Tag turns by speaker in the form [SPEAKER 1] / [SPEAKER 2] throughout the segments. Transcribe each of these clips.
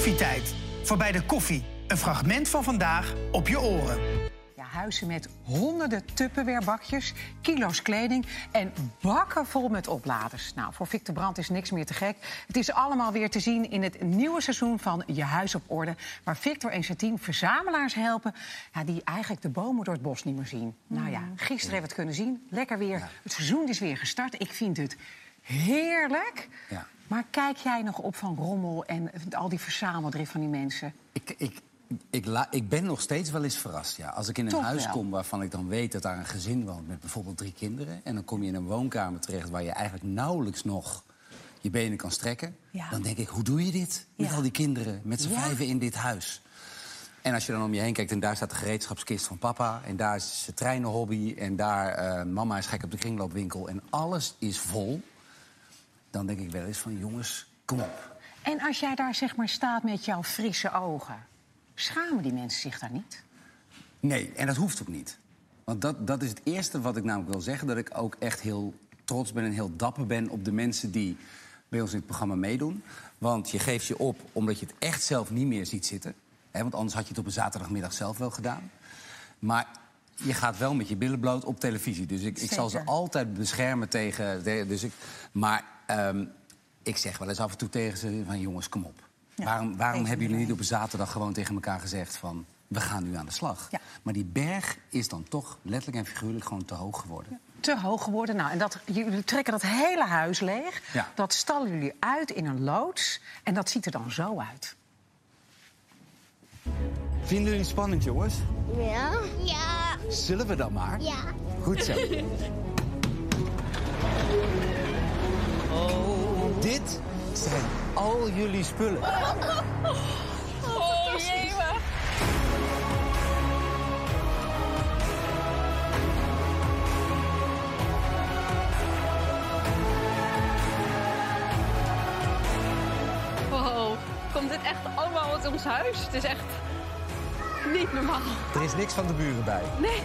[SPEAKER 1] Koffietijd. Voorbij de koffie. Een fragment van vandaag op je oren.
[SPEAKER 2] Ja, huizen met honderden tupperwarebakjes, kilo's kleding en bakken vol met opladers. Nou, voor Victor Brandt is niks meer te gek. Het is allemaal weer te zien in het nieuwe seizoen van Je Huis op Orde... waar Victor en zijn team verzamelaars helpen... Ja, die eigenlijk de bomen door het bos niet meer zien. Nou ja, gisteren hebben we het kunnen zien. Lekker weer. Het seizoen is weer gestart. Ik vind het heerlijk.
[SPEAKER 3] Ja.
[SPEAKER 2] Maar kijk jij nog op van rommel en al die verzameldrift van die mensen?
[SPEAKER 3] Ik, ik, ik, la- ik ben nog steeds wel eens verrast. Ja. Als ik in een
[SPEAKER 2] Toch
[SPEAKER 3] huis
[SPEAKER 2] wel.
[SPEAKER 3] kom waarvan ik dan weet dat daar een gezin woont met bijvoorbeeld drie kinderen. En dan kom je in een woonkamer terecht waar je eigenlijk nauwelijks nog je benen kan strekken.
[SPEAKER 4] Ja.
[SPEAKER 3] Dan denk ik, hoe doe je dit met
[SPEAKER 4] Ja.
[SPEAKER 3] al die kinderen, met z'n
[SPEAKER 2] Ja.
[SPEAKER 3] vijven in dit huis? En als je dan om je heen kijkt en daar staat de gereedschapskist van papa... en daar is zijn treinenhobby en daar eh, mama is gek op de kringloopwinkel... en alles is vol, dan denk ik wel eens van jongens, kom op.
[SPEAKER 2] En als jij daar zeg maar staat met jouw frisse ogen, schamen die mensen zich daar niet?
[SPEAKER 3] Nee, en dat hoeft ook niet. Want dat, dat is het eerste wat ik namelijk wil zeggen. Dat ik ook echt heel trots ben en heel dapper ben op de mensen die bij ons in het programma meedoen. Want je geeft je op omdat je het echt zelf niet meer ziet zitten. Hè, want anders had je het op een zaterdagmiddag zelf wel gedaan. Maar je gaat wel met je billen bloot op televisie. Dus ik, ik zal ze altijd beschermen tegen... dus ik, maar ehm, ik zeg wel eens af en toe tegen ze van jongens, kom op. waarom waarom hebben jullie niet op een zaterdag gewoon tegen elkaar gezegd van... we gaan nu aan de slag.
[SPEAKER 4] Ja.
[SPEAKER 3] Maar die berg is dan toch letterlijk en figuurlijk gewoon te hoog geworden.
[SPEAKER 2] Te hoog geworden. Nou, en dat, jullie trekken dat hele huis leeg.
[SPEAKER 3] Ja.
[SPEAKER 2] Dat stallen jullie uit in een loods. En dat ziet er dan zo uit.
[SPEAKER 5] Vinden jullie het spannend, jongens?
[SPEAKER 6] Ja? Ja.
[SPEAKER 5] Zullen we dan maar?
[SPEAKER 6] Ja.
[SPEAKER 5] Goed zo. Dit zijn al jullie spullen.
[SPEAKER 6] Oh, jee,
[SPEAKER 7] Wow, komt dit echt allemaal uit ons huis? Het is echt niet normaal.
[SPEAKER 5] Er is niks van de buren bij.
[SPEAKER 7] Nee.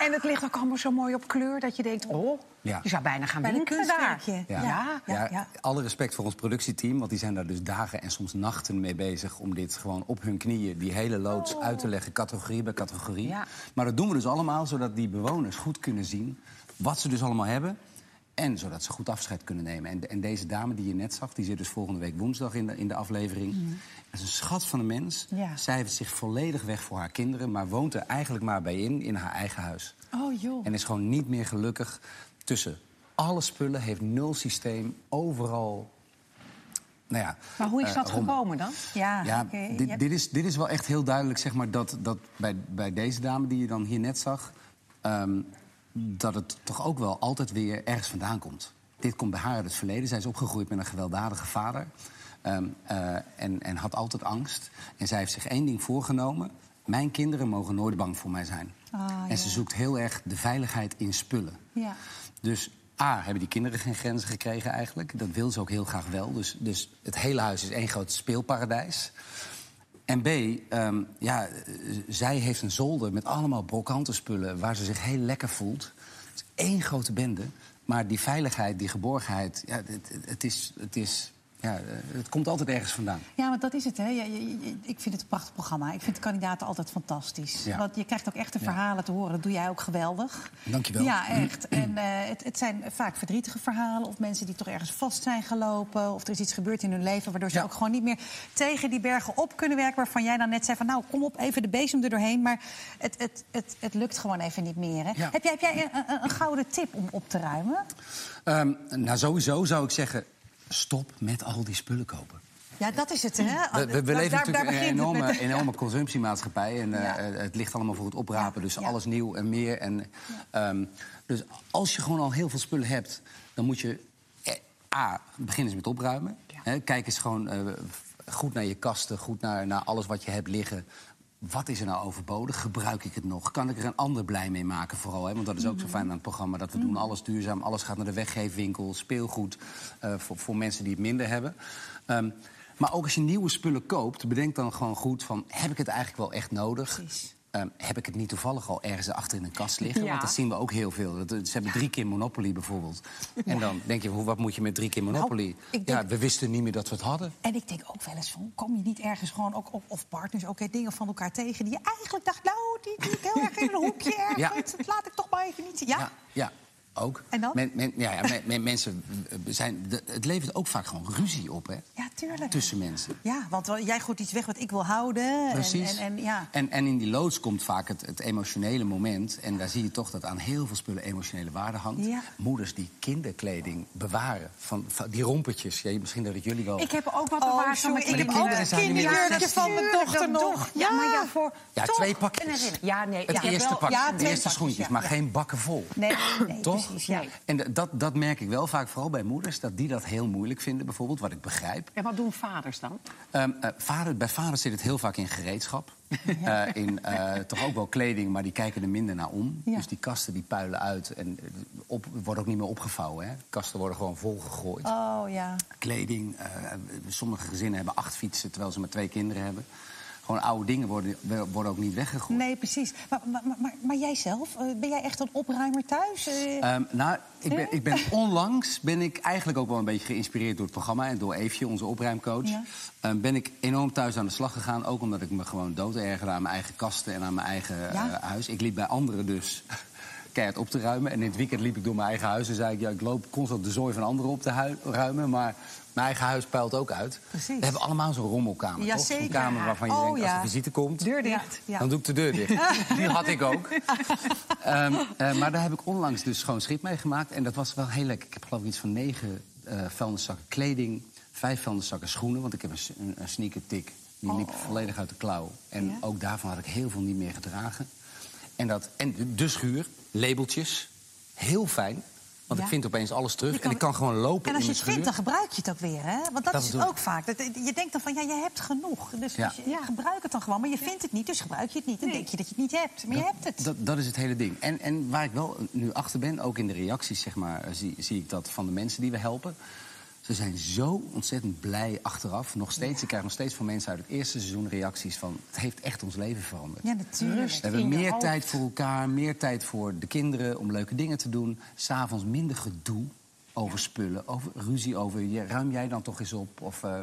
[SPEAKER 2] En het ligt ook allemaal zo mooi op kleur dat je denkt... oh,
[SPEAKER 3] Ja.
[SPEAKER 2] je zou bijna gaan
[SPEAKER 4] Bij
[SPEAKER 2] winkelen daar.
[SPEAKER 3] Ja.
[SPEAKER 2] Ja.
[SPEAKER 4] Ja, ja.
[SPEAKER 3] Alle respect voor ons productieteam, want die zijn daar dus dagen en soms nachten mee bezig om dit gewoon op hun knieën, die hele loods uit te leggen, categorie bij categorie.
[SPEAKER 2] Ja.
[SPEAKER 3] Maar dat doen we dus allemaal zodat die bewoners goed kunnen zien wat ze dus allemaal hebben. En zodat ze goed afscheid kunnen nemen. En, en deze dame die je net zag, die zit dus volgende week woensdag in de, in de aflevering. Dat is een schat van een mens.
[SPEAKER 4] Ja.
[SPEAKER 3] Zij heeft zich volledig weg voor haar kinderen, maar woont er eigenlijk maar bij in, in haar eigen huis.
[SPEAKER 4] Oh joh.
[SPEAKER 3] En is gewoon niet meer gelukkig tussen alle spullen, heeft nul systeem, overal. Nou ja,
[SPEAKER 2] Maar hoe is
[SPEAKER 3] eh,
[SPEAKER 2] dat gekomen dan?
[SPEAKER 4] Ja,
[SPEAKER 3] Ja, dit, dit, is, dit is wel echt heel duidelijk, zeg maar, dat, dat bij, bij deze dame die je dan hier net zag, ehm, dat het toch ook wel altijd weer ergens vandaan komt. Dit komt bij haar uit het verleden. Zij is opgegroeid met een gewelddadige vader ehm, eh, en, en had altijd angst. En zij heeft zich één ding voorgenomen: mijn kinderen mogen nooit bang voor mij zijn.
[SPEAKER 4] Ah,
[SPEAKER 3] en ze zoekt heel erg de veiligheid in spullen.
[SPEAKER 4] Ja.
[SPEAKER 3] Dus A, hebben die kinderen geen grenzen gekregen eigenlijk. Dat wil ze ook heel graag wel. Dus, dus het hele huis is één groot speelparadijs. En B, ehm, ja, eh, zij heeft een zolder met allemaal brokanten spullen... waar ze zich heel lekker voelt. Het is één grote bende. Maar die veiligheid, die geborgenheid, ja, het- het, is, het, is, ja, eh, het komt altijd ergens vandaan.
[SPEAKER 4] Ja, want dat is het. Hè. Je- je- ik vind het een prachtig programma. Ik vind de kandidaten altijd fantastisch.
[SPEAKER 3] Ja.
[SPEAKER 4] Want je krijgt ook echte verhalen te horen. Dat doe jij ook geweldig.
[SPEAKER 3] Dankjewel.
[SPEAKER 4] Ja, echt. En eh, het, het zijn vaak verdrietige verhalen. Of mensen die toch ergens vast zijn gelopen. Of er is iets gebeurd in hun leven... waardoor ze
[SPEAKER 3] Ja.
[SPEAKER 4] ook gewoon niet meer tegen die bergen op kunnen werken... waarvan jij dan net zei van nou, kom op, even de bezem er doorheen. Maar het, het, het, het lukt gewoon even niet meer. Hè? Heb jij, heb jij een, een, een gouden tip om op te ruimen?
[SPEAKER 3] Ehm, nou, sowieso zou ik zeggen, stop met al die spullen kopen.
[SPEAKER 4] Ja, dat is het, hè?
[SPEAKER 3] We, we, we
[SPEAKER 4] Daar-
[SPEAKER 3] leven
[SPEAKER 4] daar-
[SPEAKER 3] natuurlijk
[SPEAKER 4] daar
[SPEAKER 3] in een enorme,
[SPEAKER 4] met.
[SPEAKER 3] enorme consumptiemaatschappij. En eh,
[SPEAKER 4] Ja.
[SPEAKER 3] eh, het ligt allemaal voor het oprapen. Dus
[SPEAKER 4] ja.
[SPEAKER 3] alles nieuw en meer. En, ehm, dus als je gewoon al heel veel spullen hebt... dan moet je eh, A, beginnen eens met opruimen. Hè, kijk eens gewoon goed naar je kasten. Goed naar, naar alles wat je hebt liggen. Wat is er nou overbodig? Gebruik ik het nog? Kan ik er een ander blij mee maken vooral? Hè? Want dat is ook zo fijn aan het programma. Dat we doen alles duurzaam. Alles gaat naar de weggeefwinkel. Speelgoed eh, voor, voor mensen die het minder hebben. Ehm, maar ook als je nieuwe spullen koopt, bedenk dan gewoon goed van... heb ik het eigenlijk wel echt nodig?
[SPEAKER 4] Precies.
[SPEAKER 3] Ehm, heb ik het niet toevallig al ergens achter in een kast liggen?
[SPEAKER 2] Ja.
[SPEAKER 3] Want dat zien we ook heel veel. Dat- Ze hebben drie keer Monopoly bijvoorbeeld. En dan denk je, hoe- wat moet je met drie keer Monopoly?
[SPEAKER 4] Nou, ik
[SPEAKER 3] Ja, we wisten niet meer dat we het hadden.
[SPEAKER 4] En ik denk ook wel eens van, kom je niet ergens gewoon ook op, of partners ook hè, dingen van elkaar tegen die je eigenlijk dacht, nou, die die ik heel erg in een hoekje ergens, dat laat ik toch maar even niet Ja,
[SPEAKER 3] ja ook.
[SPEAKER 4] En dan?
[SPEAKER 3] Men, men- ja, ja, men- men- mensen zijn, de- het levert ook vaak gewoon ruzie op, hè?
[SPEAKER 4] Ja, tuurlijk.
[SPEAKER 3] Tussen mensen.
[SPEAKER 4] Ja, want jij gooit iets weg wat ik wil houden. en-
[SPEAKER 3] Precies.
[SPEAKER 4] En, en, ja.
[SPEAKER 3] en, en in die loods komt vaak het, het emotionele moment. En daar zie je toch dat aan heel veel spullen emotionele waarde hangt.
[SPEAKER 4] Ja.
[SPEAKER 3] Moeders die kinderkleding bewaren. Van, van die rompertjes. Ja, jullie dat jullie wel...
[SPEAKER 2] Ik heb ook wat
[SPEAKER 4] Oh,
[SPEAKER 2] bewaard van mijn
[SPEAKER 4] ik heb ook
[SPEAKER 3] kinderen
[SPEAKER 4] een
[SPEAKER 3] zijn nu weer
[SPEAKER 4] kinderjurkje
[SPEAKER 3] 16.
[SPEAKER 4] van mijn dochter nog.
[SPEAKER 2] Ja, maar ja, voor
[SPEAKER 3] Ja,
[SPEAKER 2] toch
[SPEAKER 3] twee pakjes.
[SPEAKER 2] Ja, nee,
[SPEAKER 3] het
[SPEAKER 2] ja,
[SPEAKER 3] eerste
[SPEAKER 4] ja,
[SPEAKER 3] de eerste
[SPEAKER 4] pakjes,
[SPEAKER 3] schoentjes,
[SPEAKER 4] ja,
[SPEAKER 3] maar
[SPEAKER 4] ja.
[SPEAKER 3] geen bakken vol.
[SPEAKER 4] Nee, nee,
[SPEAKER 3] Toch?
[SPEAKER 4] Precies. Ja.
[SPEAKER 2] Nee.
[SPEAKER 3] En dat, dat merk ik wel vaak, vooral bij moeders, dat die dat heel moeilijk vinden, bijvoorbeeld, wat ik begrijp.
[SPEAKER 2] En wat doen vaders dan?
[SPEAKER 3] Vader, bij vaders zit het heel vaak in gereedschap. Eh, in eh, toch ook wel kleding, maar die kijken er minder naar om.
[SPEAKER 4] Ja.
[SPEAKER 3] Dus die kasten die puilen uit en op, worden ook niet meer opgevouwen. Hè? Kasten worden gewoon volgegooid.
[SPEAKER 4] Oh ja.
[SPEAKER 3] Kleding, sommige gezinnen hebben acht fietsen terwijl ze maar twee kinderen hebben. Gewoon oude dingen worden, worden ook niet weggegooid.
[SPEAKER 4] Nee, precies. Maar, maar, maar, maar, jij zelf, eh, ben jij echt een opruimer thuis? Eh,
[SPEAKER 3] Ehm, nou, ik ben, ik ben onlangs ben ik eigenlijk ook wel een beetje geïnspireerd door het programma en door Eefje, onze opruimcoach.
[SPEAKER 4] Ja.
[SPEAKER 3] Ehm, ben ik enorm thuis aan de slag gegaan. Ook omdat ik me gewoon dood ergerde aan mijn eigen kasten en aan mijn eigen
[SPEAKER 4] Ja.
[SPEAKER 3] eh, huis. Ik liep bij anderen dus keihard op te ruimen. En in het weekend liep ik door mijn eigen huis en zei ik... ja, ik loop constant de zooi van anderen op te ruimen, maar... Mijn eigen huis puilt ook uit.
[SPEAKER 4] Precies.
[SPEAKER 3] We hebben allemaal zo'n rommelkamer, toch?
[SPEAKER 4] Jazeker.
[SPEAKER 3] Een kamer waarvan je
[SPEAKER 4] Oh,
[SPEAKER 3] denkt, als
[SPEAKER 4] ja.
[SPEAKER 3] er visite komt...
[SPEAKER 4] Deur dicht. Ja.
[SPEAKER 3] Dan doe ik de deur dicht. Die had ik ook. Ehm, eh, maar daar heb ik onlangs dus schoon schip mee gemaakt. En dat was wel heel lekker. Ik heb geloof ik iets van negen eh vuilniszakken kleding... vijf vuilniszakken schoenen, want ik heb een, een, een sneaker tik. Die liep volledig uit de klauw. En
[SPEAKER 4] Oh. Ja.
[SPEAKER 3] ook daarvan had ik heel veel niet meer gedragen. En, dat, en de, schuur, labeltjes, heel fijn. Want
[SPEAKER 4] Ja.
[SPEAKER 3] ik vind opeens alles terug. En ik kan gewoon lopen
[SPEAKER 4] En als je het vindt, dan gebruik je het ook weer, hè? Want dat,
[SPEAKER 3] Dat
[SPEAKER 4] is het ook vaak. Dat, je denkt dan van, ja, je hebt genoeg. Dus,
[SPEAKER 3] Ja.
[SPEAKER 4] dus je- gebruik het dan gewoon. Maar je vindt het niet, dus gebruik je het niet. Dan denk je dat je het niet hebt. Maar je hebt het.
[SPEAKER 3] Dat, dat is het hele ding. En, en waar ik wel nu achter ben, ook in de reacties, zeg maar, eh, zie, zie ik dat van de mensen die we helpen. Ze zijn zo ontzettend blij achteraf. Nog steeds, ik krijg nog steeds van mensen uit het eerste seizoen reacties van... het heeft echt ons leven veranderd.
[SPEAKER 4] Ja, natuurlijk.
[SPEAKER 3] We hebben meer
[SPEAKER 2] hoofd.
[SPEAKER 3] tijd voor elkaar, meer tijd voor de kinderen om leuke dingen te doen. S'avonds minder gedoe over spullen, over ruzie over... je- ruim jij dan toch eens op? Of, eh,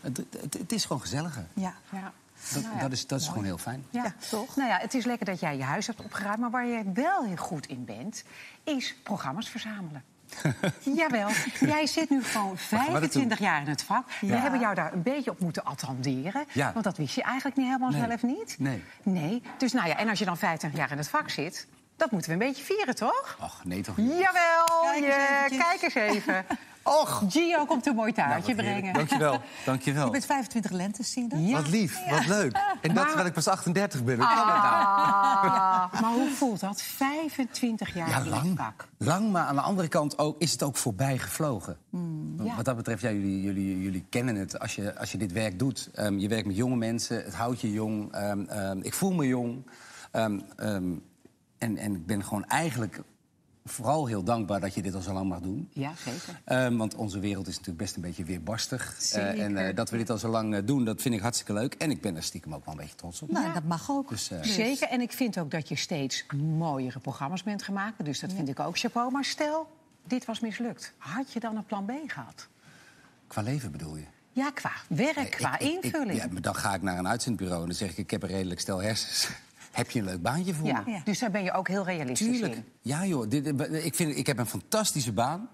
[SPEAKER 3] het, het, het is gewoon gezelliger.
[SPEAKER 4] Ja.
[SPEAKER 2] Ja.
[SPEAKER 3] Dat,
[SPEAKER 2] Nou ja.
[SPEAKER 3] dat is, dat is gewoon heel fijn.
[SPEAKER 2] Ja,
[SPEAKER 4] Ja, toch?
[SPEAKER 2] Nou ja, het is lekker dat jij je huis hebt opgeruimd. Maar waar je wel heel goed in bent, is programma's verzamelen. Jawel, jij zit nu gewoon
[SPEAKER 3] gaan we dat
[SPEAKER 2] 25 jaar in het vak. We hebben jou daar een beetje op moeten attenderen.
[SPEAKER 3] Ja.
[SPEAKER 2] Want dat wist je eigenlijk niet helemaal
[SPEAKER 3] Nee.
[SPEAKER 2] zelf niet.
[SPEAKER 3] Nee.
[SPEAKER 2] Nee. Dus nou ja, en als je dan 25 jaar in het vak zit, dat moeten we een beetje vieren, toch?
[SPEAKER 3] Ach, nee toch niet?
[SPEAKER 2] Jawel,
[SPEAKER 4] Kijk eens
[SPEAKER 2] je,
[SPEAKER 4] eventjes.
[SPEAKER 2] kijk eens even. Och, Gio komt een mooi taartje brengen.
[SPEAKER 5] Dankjewel.
[SPEAKER 3] Dankjewel.
[SPEAKER 4] Je bent 25 lentes, zie je dat?
[SPEAKER 2] Ja.
[SPEAKER 5] Wat lief, wat leuk. En dat terwijl ik pas 38 ben. Hoe kan dat nou?
[SPEAKER 2] Ah, maar hoe voelt dat? 25 jaar
[SPEAKER 3] Ja, lang. Lang, maar aan de andere kant ook, is het ook voorbij gevlogen.
[SPEAKER 2] ja.
[SPEAKER 3] Wat dat betreft, ja, jullie, jullie, jullie kennen het. Als je, als je dit werk doet, Ehm, je werkt met jonge mensen, het houdt je jong. Ehm, ehm, ik voel me jong. Ehm, ehm, en, en ik ben gewoon eigenlijk vooral heel dankbaar dat je dit al zo lang mag doen.
[SPEAKER 2] Ja, zeker.
[SPEAKER 3] Ehm, want onze wereld is natuurlijk best een beetje weerbarstig. Eh,
[SPEAKER 2] Zeker.
[SPEAKER 3] en eh, dat we dit al zo lang eh, doen, dat vind ik hartstikke leuk. En ik ben er stiekem ook wel een beetje trots op.
[SPEAKER 4] Nou, dat mag ook.
[SPEAKER 3] Dus, eh,
[SPEAKER 2] Zeker. En ik vind ook dat je steeds mooiere programma's bent gemaakt. Dus dat vind ik ook chapeau. Maar stel, dit was mislukt. Had je dan een plan B gehad?
[SPEAKER 3] qua leven bedoel je?
[SPEAKER 2] Ja, qua werk,
[SPEAKER 3] Nee,
[SPEAKER 2] qua
[SPEAKER 3] ik- ik- ik-
[SPEAKER 2] invulling.
[SPEAKER 3] ja, maar dan ga ik naar een uitzendbureau en dan zeg ik... ik heb een redelijk stel hersens. Heb je een leuk baantje voor
[SPEAKER 2] Ja,
[SPEAKER 3] me?
[SPEAKER 2] Dus daar ben je ook heel realistisch
[SPEAKER 3] Tuurlijk.
[SPEAKER 2] in.
[SPEAKER 3] Ja, joh. Dit, ik, vind, ik heb een fantastische baan.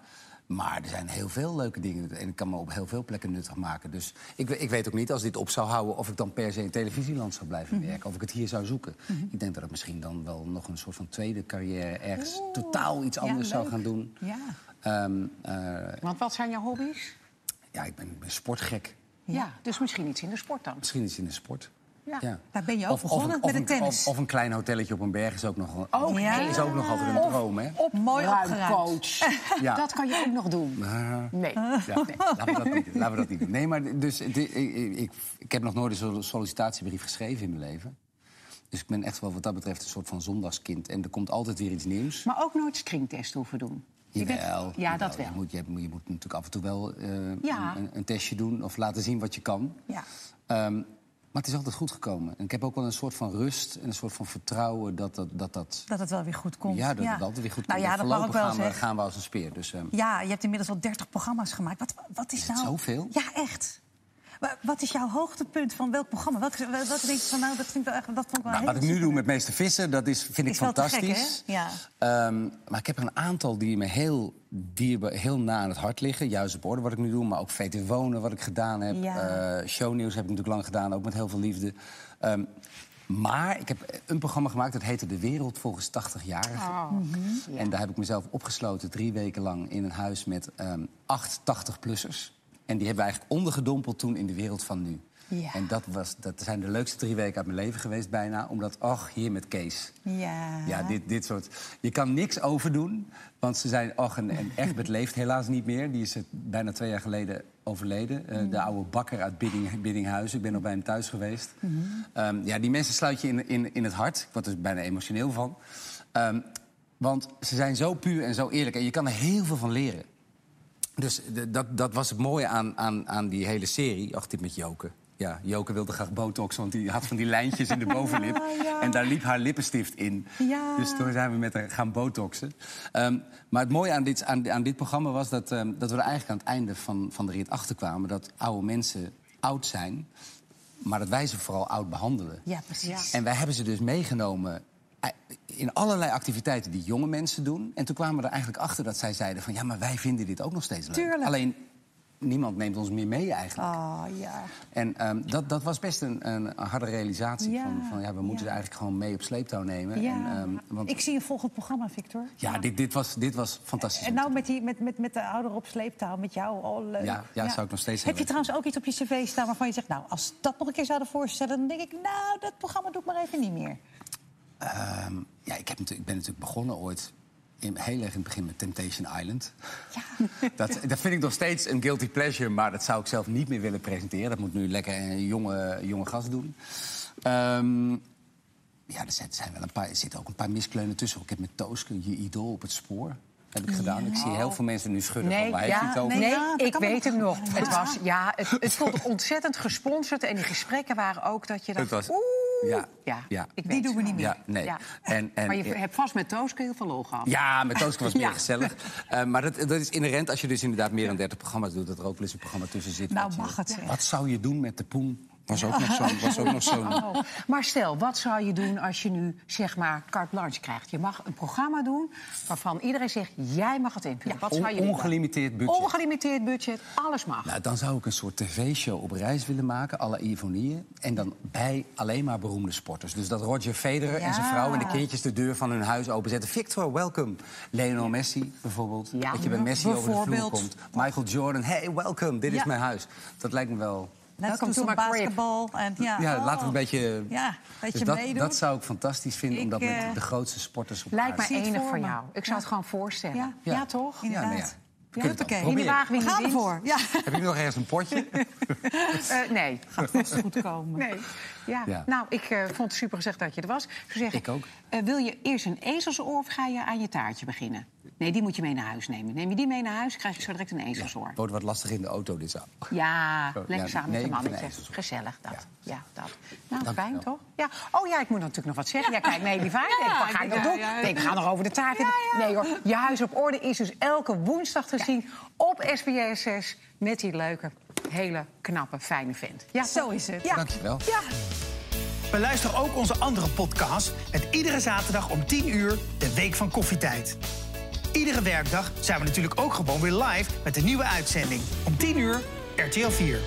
[SPEAKER 3] Maar er zijn heel veel leuke dingen. En ik kan me op heel veel plekken nuttig maken. Dus ik, ik weet ook niet, als dit op zou houden... of ik dan per se in televisieland zou blijven
[SPEAKER 2] Mhm.
[SPEAKER 3] werken. Of ik het hier zou zoeken. Ik denk dat ik misschien dan wel nog een soort van tweede carrière... ergens totaal iets
[SPEAKER 4] ja,
[SPEAKER 3] anders zou gaan doen.
[SPEAKER 4] Ja.
[SPEAKER 3] Ehm, eh,
[SPEAKER 2] Want wat zijn jouw hobby's?
[SPEAKER 3] ja, ik ben, ik ben sportgek.
[SPEAKER 2] Ja. dus misschien iets in de sport dan.
[SPEAKER 3] Misschien iets in de sport.
[SPEAKER 2] Ja.
[SPEAKER 4] Daar ben je ook begonnen
[SPEAKER 3] een-
[SPEAKER 4] met
[SPEAKER 3] een,
[SPEAKER 4] de tennis.
[SPEAKER 3] Of, of een klein hotelletje op een berg is ook nog,
[SPEAKER 2] Ook
[SPEAKER 4] Ja.
[SPEAKER 3] is ook nog altijd een
[SPEAKER 2] Of
[SPEAKER 3] droom, hè?
[SPEAKER 4] Mooi opgeruimd.
[SPEAKER 2] Opruimcoach.
[SPEAKER 3] Ja.
[SPEAKER 2] Dat kan je ook nog doen. Nee.
[SPEAKER 3] Ja, laten, we dat niet, doen. laten we dat niet doen. Nee, maar dus, ik, ik, heb nog nooit een sol- sollicitatiebrief geschreven in mijn leven. Dus ik ben echt wel wat dat betreft een soort van zondagskind. En er komt altijd weer iets nieuws.
[SPEAKER 2] Maar ook nooit screentest hoeven doen. Je bent-
[SPEAKER 3] Jawel,
[SPEAKER 2] ja,
[SPEAKER 3] jawel.
[SPEAKER 2] dat wel.
[SPEAKER 3] Je moet, je, moet- je moet natuurlijk af en toe wel eh,
[SPEAKER 2] Ja.
[SPEAKER 3] een, een testje doen of laten zien wat je kan.
[SPEAKER 4] Ja.
[SPEAKER 3] Ehm, Maar het is altijd goed gekomen. En ik heb ook wel een soort van rust en een soort van vertrouwen dat dat... dat, dat
[SPEAKER 4] Dat het wel weer goed komt.
[SPEAKER 3] ja, dat het altijd weer goed
[SPEAKER 4] Nou
[SPEAKER 3] komt.
[SPEAKER 4] ja,
[SPEAKER 3] En
[SPEAKER 4] dat mag
[SPEAKER 3] voorlopig
[SPEAKER 4] wel
[SPEAKER 3] gaan, we, gaan we als een speer. Dus, ehm,
[SPEAKER 4] Ja, je hebt inmiddels al 30 programma's gemaakt. Wat, wat is,
[SPEAKER 3] Is
[SPEAKER 4] nou...
[SPEAKER 3] zoveel?
[SPEAKER 4] Ja, echt. Wa- Wat is jouw hoogtepunt van welk programma? Wat, wat, wat denk je van, nou, dat vind ik wel. Dat vond ik wel
[SPEAKER 3] Nou,
[SPEAKER 4] heel
[SPEAKER 3] wat ik nu doe met Meester Vissen, dat is, vind ik
[SPEAKER 4] Is wel te gek,
[SPEAKER 3] fantastisch.
[SPEAKER 4] hè? Ja.
[SPEAKER 3] Ehm, maar ik heb er een aantal die me heel, dierbaar, heel na aan het hart liggen. Juist op orde wat ik nu doe, maar ook VT Wonen wat ik gedaan heb.
[SPEAKER 4] Ja.
[SPEAKER 3] Eh, shownieuws heb ik natuurlijk lang gedaan, ook met heel veel liefde. Ehm, maar ik heb een programma gemaakt dat heette De Wereld volgens 80-jarigen.
[SPEAKER 2] Oh.
[SPEAKER 4] Mhm.
[SPEAKER 3] En daar heb ik mezelf opgesloten drie weken lang in een huis met ehm acht 80-plussers. En die hebben we eigenlijk ondergedompeld toen in de wereld van nu.
[SPEAKER 4] Ja.
[SPEAKER 3] En dat, was, dat zijn de leukste drie weken uit mijn leven geweest bijna. Omdat, ach, hier met Kees.
[SPEAKER 4] Ja.
[SPEAKER 3] Ja, dit, dit soort... Je kan niks overdoen, want ze zijn... Och, en, en Egbert leeft helaas niet meer. Die is bijna twee jaar geleden overleden. Eh,
[SPEAKER 4] Mm.
[SPEAKER 3] De oude bakker uit Bidding, Biddinghuizen. Ik ben nog bij hem thuis geweest.
[SPEAKER 4] Mm-hmm.
[SPEAKER 3] Ehm, ja, die mensen sluit je in, in, in het hart. Ik word er bijna emotioneel van. Ehm, want ze zijn zo puur en zo eerlijk. En je kan er heel veel van leren. Dus dat, dat was het mooie aan, aan, aan die hele serie. Ach, dit met Joke. Ja, Joke wilde graag botoxen, want die had van die lijntjes in de bovenlip. En daar liep haar lippenstift in.
[SPEAKER 4] Ja.
[SPEAKER 3] Dus toen zijn we met haar gaan botoxen. Ehm, maar het mooie aan dit, aan, aan dit programma was dat, ehm, dat we er eigenlijk aan het einde van, van de rit achter kwamen... dat oude mensen oud zijn, maar dat wij ze vooral oud behandelen.
[SPEAKER 4] Ja, precies.
[SPEAKER 3] En wij hebben ze dus meegenomen in allerlei activiteiten die jonge mensen doen. En toen kwamen we er eigenlijk achter dat zij zeiden van... ja, maar wij vinden dit ook nog steeds leuk.
[SPEAKER 4] Tuurlijk.
[SPEAKER 3] Alleen, niemand neemt ons meer mee eigenlijk.
[SPEAKER 4] Oh, ja.
[SPEAKER 3] En ehm, dat, dat was best een, een harde realisatie.
[SPEAKER 4] Ja,
[SPEAKER 3] van, van, ja, we moeten
[SPEAKER 4] ja.
[SPEAKER 3] ze eigenlijk gewoon mee op sleeptouw nemen.
[SPEAKER 4] ja.
[SPEAKER 3] En, ehm, want
[SPEAKER 4] Ik zie een volgend programma, Victor.
[SPEAKER 3] ja, dit, dit, was, dit was fantastisch.
[SPEAKER 4] En nou met, die, met, met, met de ouder op sleeptouw, met jou, al leuk.
[SPEAKER 3] Ja, ja, zou ik nog steeds
[SPEAKER 4] Heb je trouwens ook iets op je cv staan waarvan je zegt... nou, als dat nog een keer zouden voorstellen... dan denk ik, nou, dat programma doe ik maar even niet meer.
[SPEAKER 3] Ehm, ja, ik, heb natuurlijk, ik ben natuurlijk begonnen ooit in, heel erg in het begin met Temptation Island.
[SPEAKER 4] Ja.
[SPEAKER 3] Dat, dat vind ik nog steeds een guilty pleasure, maar dat zou ik zelf niet meer willen presenteren. Dat moet nu lekker een jonge, jonge gast doen. Ehm, ja, er zijn, zijn wel een paar, er zitten ook een paar miskleunen tussen. Ik heb met Tooske, je idool op het spoor, heb ik gedaan. Ik zie heel veel mensen nu schudden
[SPEAKER 2] Nee,
[SPEAKER 3] van waar
[SPEAKER 2] ja,
[SPEAKER 3] het over?
[SPEAKER 2] nee,
[SPEAKER 4] Ja,
[SPEAKER 2] ik weet hem nog. Het, was, ja, het, het stond ontzettend gesponsord. En die gesprekken waren ook dat je dacht...
[SPEAKER 3] Het was- Ja,
[SPEAKER 2] ja,
[SPEAKER 3] ja.
[SPEAKER 2] ik
[SPEAKER 4] Die doen we niet meer.
[SPEAKER 3] Ja, nee.
[SPEAKER 2] Ja.
[SPEAKER 3] En, en,
[SPEAKER 2] maar je hebt vast met Tooske heel veel lol gehad.
[SPEAKER 3] Ja, met Tooske was meer gezellig. Eh, maar dat, dat is inherent als je dus inderdaad meer dan 30 programma's doet... dat er ook wel eens een programma tussen zit.
[SPEAKER 4] Nou,
[SPEAKER 3] je-
[SPEAKER 4] mag het, zeg.
[SPEAKER 3] Wat zou je doen met de poen? Was ook nog zo'n... was ook nog zo'n
[SPEAKER 2] Oh. Maar stel, wat zou je doen als je nu zeg maar carte blanche krijgt? Je mag een programma doen waarvan iedereen zegt... jij mag het invullen. wat zou je
[SPEAKER 3] ongelimiteerd budget.
[SPEAKER 2] Ongelimiteerd budget, alles mag.
[SPEAKER 3] Nou, dan zou ik een soort tv-show op reis willen maken, alle Ivonieën. En dan bij alleen maar beroemde sporters. Dus dat Roger Federer en zijn
[SPEAKER 4] Ja.
[SPEAKER 3] vrouw en de kindjes de deur van hun huis openzetten. Victor, welcome. Lionel Messi bijvoorbeeld.
[SPEAKER 2] Ja.
[SPEAKER 3] dat je bij Messi over de vloer komt. Michael Jordan, hey, welcome, dit is
[SPEAKER 4] Ja.
[SPEAKER 3] mijn huis. Dat lijkt me wel...
[SPEAKER 4] Als
[SPEAKER 2] to
[SPEAKER 4] op
[SPEAKER 2] my crib.
[SPEAKER 4] basketbal. En, ja,
[SPEAKER 3] Ja,
[SPEAKER 4] oh.
[SPEAKER 3] laten we een beetje...
[SPEAKER 4] Ja, een beetje
[SPEAKER 3] dus dat,
[SPEAKER 4] meedoen.
[SPEAKER 3] dat zou ik fantastisch vinden,
[SPEAKER 4] Ik,
[SPEAKER 3] om dat met
[SPEAKER 4] eh,
[SPEAKER 3] de grootste sporters op
[SPEAKER 2] Lijkt mij enig
[SPEAKER 4] voor
[SPEAKER 2] jou. Ik zou het gewoon voorstellen.
[SPEAKER 4] Ja.
[SPEAKER 2] Ja,
[SPEAKER 3] Ja.
[SPEAKER 2] toch?
[SPEAKER 3] Ja, nou ja.
[SPEAKER 4] Inderdaad.
[SPEAKER 3] We kunnen het
[SPEAKER 4] Huppakee.
[SPEAKER 3] proberen.
[SPEAKER 2] wagen wie
[SPEAKER 4] We
[SPEAKER 2] niet
[SPEAKER 4] gaan ervoor. Ja.
[SPEAKER 3] Heb je nog ergens een potje?
[SPEAKER 2] Eh, nee.
[SPEAKER 4] Gaat vast goed komen.
[SPEAKER 2] Nee. Ja.
[SPEAKER 3] Ja.
[SPEAKER 2] Nou, ik eh, vond het super gezegd dat je er was. Ik zeggen,
[SPEAKER 3] Ik ook.
[SPEAKER 2] eh, wil je eerst een ezelsoor of ga je aan je taartje beginnen? Nee, die moet je mee naar huis nemen. Neem je die mee naar huis, krijg je zo direct een ezelsoor.
[SPEAKER 3] Wordt wat lastig in de auto, dit zo.
[SPEAKER 2] Ja,
[SPEAKER 3] Oh,
[SPEAKER 2] lekker
[SPEAKER 3] ja,
[SPEAKER 2] samen
[SPEAKER 3] nee,
[SPEAKER 2] met de
[SPEAKER 3] ijzers.
[SPEAKER 2] Gezellig, dat.
[SPEAKER 3] Ja.
[SPEAKER 2] Ja, dat. Nou,
[SPEAKER 3] Dank
[SPEAKER 2] fijn, toch? Ja. Oh ja, ik moet natuurlijk nog wat zeggen. Ja, kijk, nee, die vaart.
[SPEAKER 7] Ja,
[SPEAKER 2] wat ga ik
[SPEAKER 7] ja,
[SPEAKER 2] nog doen?
[SPEAKER 7] ja, ja.
[SPEAKER 2] Nee, we gaan nog over de taart. Nee hoor, Je Huis op Orde is dus elke woensdag te zien op SBS 6... met die leuke, hele knappe, fijne vent. Ja,
[SPEAKER 4] Zo is het.
[SPEAKER 2] Ja.
[SPEAKER 3] Dankjewel.
[SPEAKER 2] Ja.
[SPEAKER 1] Beluister ook onze andere podcast met iedere zaterdag om 10 uur de Week van Koffietijd. Iedere werkdag zijn we natuurlijk ook gewoon weer live met een nieuwe uitzending. Om 10 uur RTL 4.